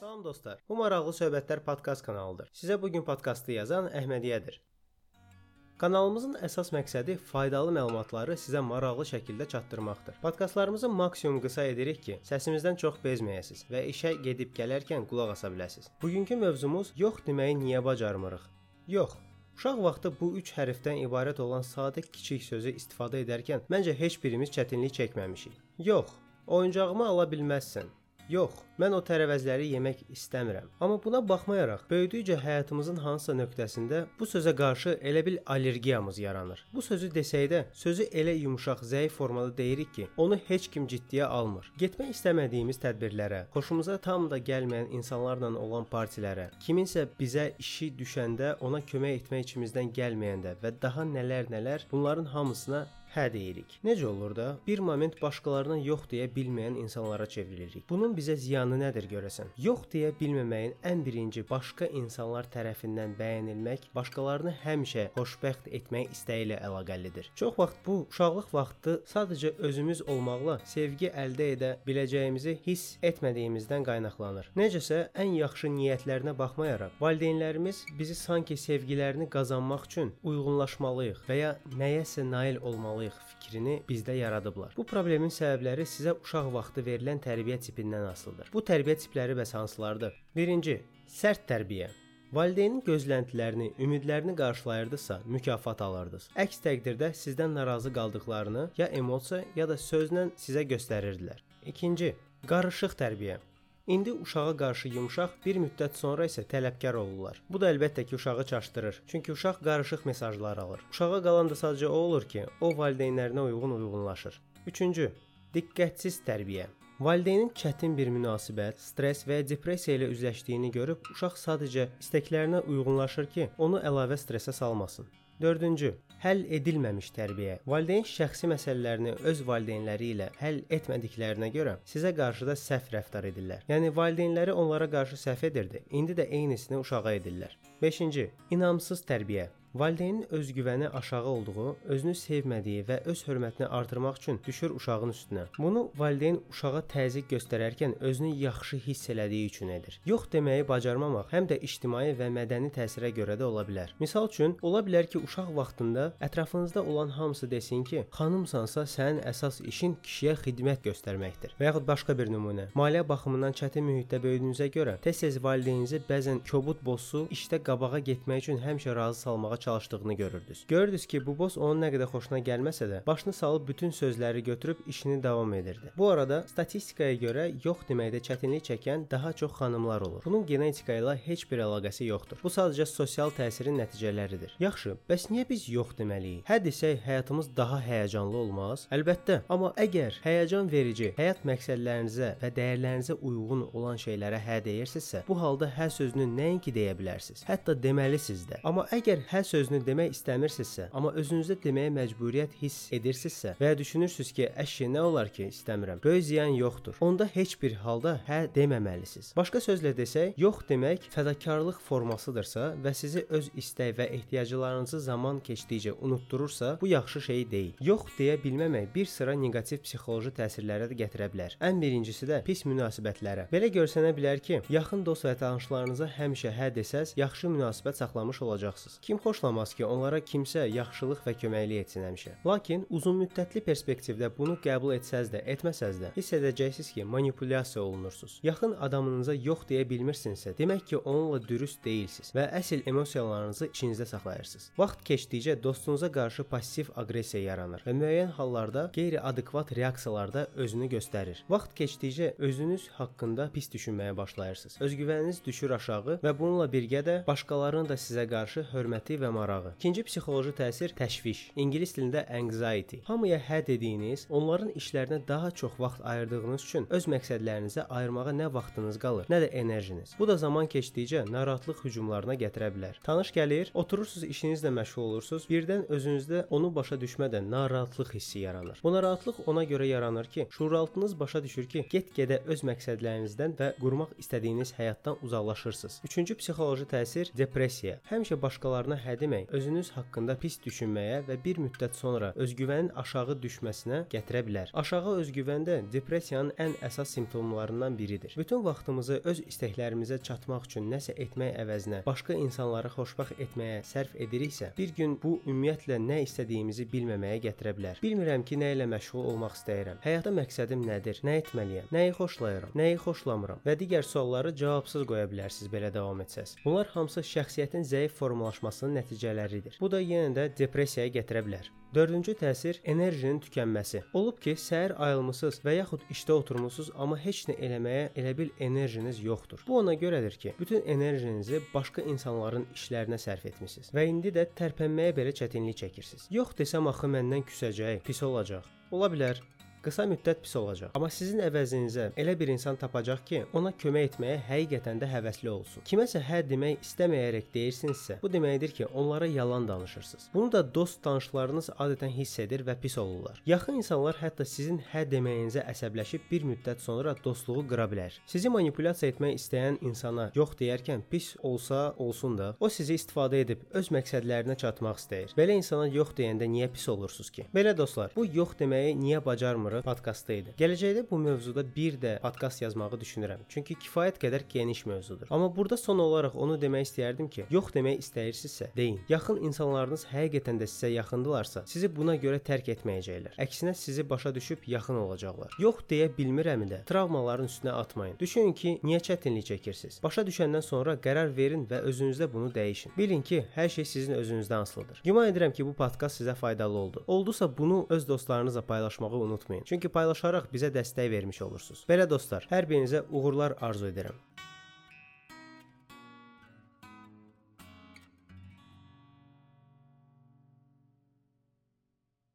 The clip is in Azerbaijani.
Salam dostlar. Bu maraqlı söhbətlər podkast kanalıdır. Sizə bu gün podkastı yazan Əhmədiyədir. Kanalımızın əsas məqsədi faydalı məlumatları sizə maraqlı şəkildə çatdırmaqdır. Podkastlarımızı maksimum qısa edirik ki, səsimizdən çox bezməyəsiniz və işə gedib gələrkən qulaq asa biləsiniz. Bugünkü mövzumuz yox deməyi niyə bacarmırıq? Yox. Uşaq vaxtı bu 3 hərfdən ibarət olan sadə kiçik sözü istifadə edərkən məncə heç birimiz çətinlik çəkməmişik. Yox. Oyuncağımı ala bilməzsən. Yox, mən o tərəvəzləri yemək istəmirəm. Amma buna baxmayaraq, böyüdükcə həyatımızın hansısa nöqtəsində bu sözə qarşı elə bil allergiyamız yaranır. Bu sözü desək də, sözü elə yumşaq, zəif formada deyirik ki, onu heç kim ciddiyə almır. Getmək istəmədiyimiz tədbirlərə, xoşumuza tam da gəlməyən insanlarla olan partilərə, kiminsə bizə işi düşəndə ona kömək etmək içimizdən gəlməyəndə və daha nələr-nələr bunların hamısına hə deyirik. Necə olur da bir moment başqalarına yox deyə bilməyən insanlara çevrilirik. Bunun bizə ziyanı nədir görəsən? Yox deyə bilməməyin ən birinci başqa insanlar tərəfindən bəyənilmək, başqalarını həmişə xoşbəxt etmək istəyi ilə əlaqəlidir. Çox vaxt bu uşaqlıq vaxtı sadəcə özümüz olmaqla sevgi əldə edə biləcəyimizi hiss etmədiyimizdən qaynaqlanır. Necəsə ən yaxşı niyyətlərinə baxmayaraq, valideynlərimiz bizi sanki sevgilərini qazanmaq üçün uyğunlaşmalıyıq və ya nəyəsə nail olmalıyıq olmalıyıq fikrini bizdə yaradıblar. Bu problemin səbəbləri sizə uşaq vaxtı verilən tərbiyə tipindən asılıdır. Bu tərbiyə tipləri bəs hansılardır? Birinci, sərt tərbiyə. Valideynin gözləntilərini, ümidlərini qarşılayırdısa, mükafat alırdınız. Əks təqdirdə sizdən narazı qaldıqlarını ya emosiya, ya da sözlə sizə göstərirdilər. İkinci, qarışıq tərbiyə. İndi uşağa qarşı yumşaq, bir müddət sonra isə tələbkar olurlar. Bu da əlbəttə ki, uşağı çaşdırır. Çünki uşaq qarışıq mesajlar alır. Uşağa qalan da sadəcə o olur ki, o valideynlərinə uyğun uyğunlaşır. Üçüncü, diqqətsiz tərbiyə. Valideynin çətin bir münasibət, stress və ya depressiya ilə üzləşdiyini görüb uşaq sadəcə istəklərinə uyğunlaşır ki, onu əlavə stressə salmasın. 4-cü həll edilməmiş tərbiyə. Valideyn şəxsi məsələlərini öz valideynləri ilə həll etmədiklərinə görə sizə qarşı da səhv rəftar edirlər. Yəni valideynləri onlara qarşı səhv edirdi. İndi də eynisini uşağa edirlər. 5-ci inamsız tərbiyə. Valideynin özgüvəni aşağı olduğu, özünü sevmədiyi və öz hörmətini artırmaq üçün düşür uşağın üstünə. Bunu valideyn uşağa təzyiq göstərərkən özünü yaxşı hiss elədiyi üçün edir. Yox deməyi bacarmamaq həm də ictimai və mədəni təsirə görə də ola bilər. Misal üçün, ola bilər ki, uşaq vaxtında ətrafınızda olan hamısı desin ki, xanımsansa sənin əsas işin kişiyə xidmət göstərməkdir. Və yaxud başqa bir nümunə. Maliyyə baxımından çətin mühitdə böyüdüyünüzə görə tez-tez valideyninizi bəzən kobud bossu işdə qabağa getmək üçün həmişə razı salmağa çalışdığını görürdünüz. Görürdünüz ki, bu boss onun nə qədər xoşuna gəlməsə də, başını salıb bütün sözləri götürüb işini davam edirdi. Bu arada statistikaya görə yox deməkdə çətinlik çəkən daha çox xanımlar olur. Bunun genetika ilə heç bir əlaqəsi yoxdur. Bu sadəcə sosial təsirin nəticələridir. Yaxşı, bəs niyə biz yox deməliyik? Hə desək həyatımız daha həyəcanlı olmaz? Əlbəttə, amma əgər həyəcan verici, həyat məqsədlərinizə və dəyərlərinizə uyğun olan şeylərə hə deyirsinizsə, bu halda hə sözünü nəinki deyə bilərsiniz, hətta deməlisiniz də. Amma əgər hə sözünü demək istəmirsinizsə, amma özünüzdə deməyə məcburiyyət hiss edirsinizsə və ya düşünürsüz ki, əşi nə olar ki, istəmirəm. Böyük ziyan yoxdur. Onda heç bir halda hə deməməlisiniz. Başqa sözlə desək, yox demək fədakarlıq formasıdırsa və sizi öz istək və ehtiyaclarınızı zaman keçdikcə unutdurursa, bu yaxşı şey deyil. Yox deyə bilməmək bir sıra neqativ psixoloji təsirlərə də gətirə bilər. Ən birincisi də pis münasibətlərə. Belə görsənə bilər ki, yaxın dost və tanışlarınıza həmişə hə desəz, yaxşı münasibət saxlamış olacaqsınız. Kim xoş xoşlamaz ki, onlara kimsə yaxşılıq və köməklik etsin həmişə. Lakin uzunmüddətli perspektivdə bunu qəbul etsəz də, etməsəz də, hiss edəcəksiniz ki, manipulyasiya olunursunuz. Yaxın adamınıza yox deyə bilmirsinizsə, demək ki, onunla dürüst deyilsiniz və əsl emosiyalarınızı içinizdə saxlayırsınız. Vaxt keçdikcə dostunuza qarşı passiv aqressiya yaranır və müəyyən hallarda qeyri-adekvat reaksiyalar da özünü göstərir. Vaxt keçdikcə özünüz haqqında pis düşünməyə başlayırsınız. Özgüvəniniz düşür aşağı və bununla birgə də başqalarının da sizə qarşı hörməti və marağı. İkinci psixoloji təsir təşviş. İngilis dilində anxiety. Hamıya hə dediyiniz, onların işlərinə daha çox vaxt ayırdığınız üçün öz məqsədlərinizə ayırmağa nə vaxtınız qalır, nə də enerjiniz. Bu da zaman keçdikcə narahatlıq hücumlarına gətirə bilər. Tanış gəlir, oturursunuz işinizlə məşğul olursunuz, birdən özünüzdə onu başa düşmədən narahatlıq hissi yaranır. Bu narahatlıq ona görə yaranır ki, şuuraltınız başa düşür ki, get-gedə öz məqsədlərinizdən və qurmaq istədiyiniz həyatdan uzaqlaşırsınız. Üçüncü psixoloji təsir depressiya. Həmişə başqalarına hə hə demək özünüz haqqında pis düşünməyə və bir müddət sonra özgüvənin aşağı düşməsinə gətirə bilər. Aşağı özgüvən də depressiyanın ən əsas simptomlarından biridir. Bütün vaxtımızı öz istəklərimizə çatmaq üçün nəsə etmək əvəzinə başqa insanları xoşbəxt etməyə sərf ediriksə, bir gün bu ümumiyyətlə nə istədiyimizi bilməməyə gətirə bilər. Bilmirəm ki, nə ilə məşğul olmaq istəyirəm. Həyatda məqsədim nədir? Nə etməliyəm? Nəyi xoşlayıram? Nəyi xoşlamıram? Və digər sualları cavabsız qoya bilərsiniz belə davam etsəz. Bunlar hamısı şəxsiyyətin zəif formalaşmasının nəticələridir. Bu da yenə də depressiyaya gətirə bilər. Dördüncü təsir enerjinin tükənməsi. Olub ki, səhər ayılmısınız və yaxud işdə oturmusunuz, amma heç nə eləməyə elə bil enerjiniz yoxdur. Bu ona görədir ki, bütün enerjinizi başqa insanların işlərinə sərf etmisiniz və indi də tərpənməyə belə çətinlik çəkirsiniz. Yox desəm axı məndən küsəcək, pis olacaq. Ola bilər, qısa müddət pis olacaq. Amma sizin əvəzinizə elə bir insan tapacaq ki, ona kömək etməyə həqiqətən də həvəsli olsun. Kiməsə hə demək istəməyərək deyirsinizsə, bu deməkdir ki, onlara yalan danışırsınız. Bunu da dost tanışlarınız adətən hiss edir və pis olurlar. Yaxın insanlar hətta sizin hə deməyinizə əsəbləşib bir müddət sonra dostluğu qıra bilər. Sizi manipulyasiya etmək istəyən insana yox deyərkən pis olsa olsun da, o sizi istifadə edib öz məqsədlərinə çatmaq istəyir. Belə insana yox deyəndə niyə pis olursunuz ki? Belə dostlar, bu yox deməyi niyə bacarmır Soru podkastı idi. Gələcəkdə bu mövzuda bir də podkast yazmağı düşünürəm. Çünki kifayət qədər geniş mövzudur. Amma burada son olaraq onu demək istəyərdim ki, yox demək istəyirsinizsə, deyin. Yaxın insanlarınız həqiqətən də sizə yaxındılarsa, sizi buna görə tərk etməyəcəklər. Əksinə sizi başa düşüb yaxın olacaqlar. Yox deyə bilmirəmi də travmaların üstünə atmayın. Düşünün ki, niyə çətinlik çəkirsiniz? Başa düşəndən sonra qərar verin və özünüzdə bunu dəyişin. Bilin ki, hər şey sizin özünüzdən asılıdır. Güman edirəm ki, bu podkast sizə faydalı oldu. Oldusa bunu öz dostlarınızla paylaşmağı unutmayın. Çünki paylaşaraq bizə dəstək vermiş olursunuz. Belə dostlar, hər birinizə uğurlar arzu edirəm.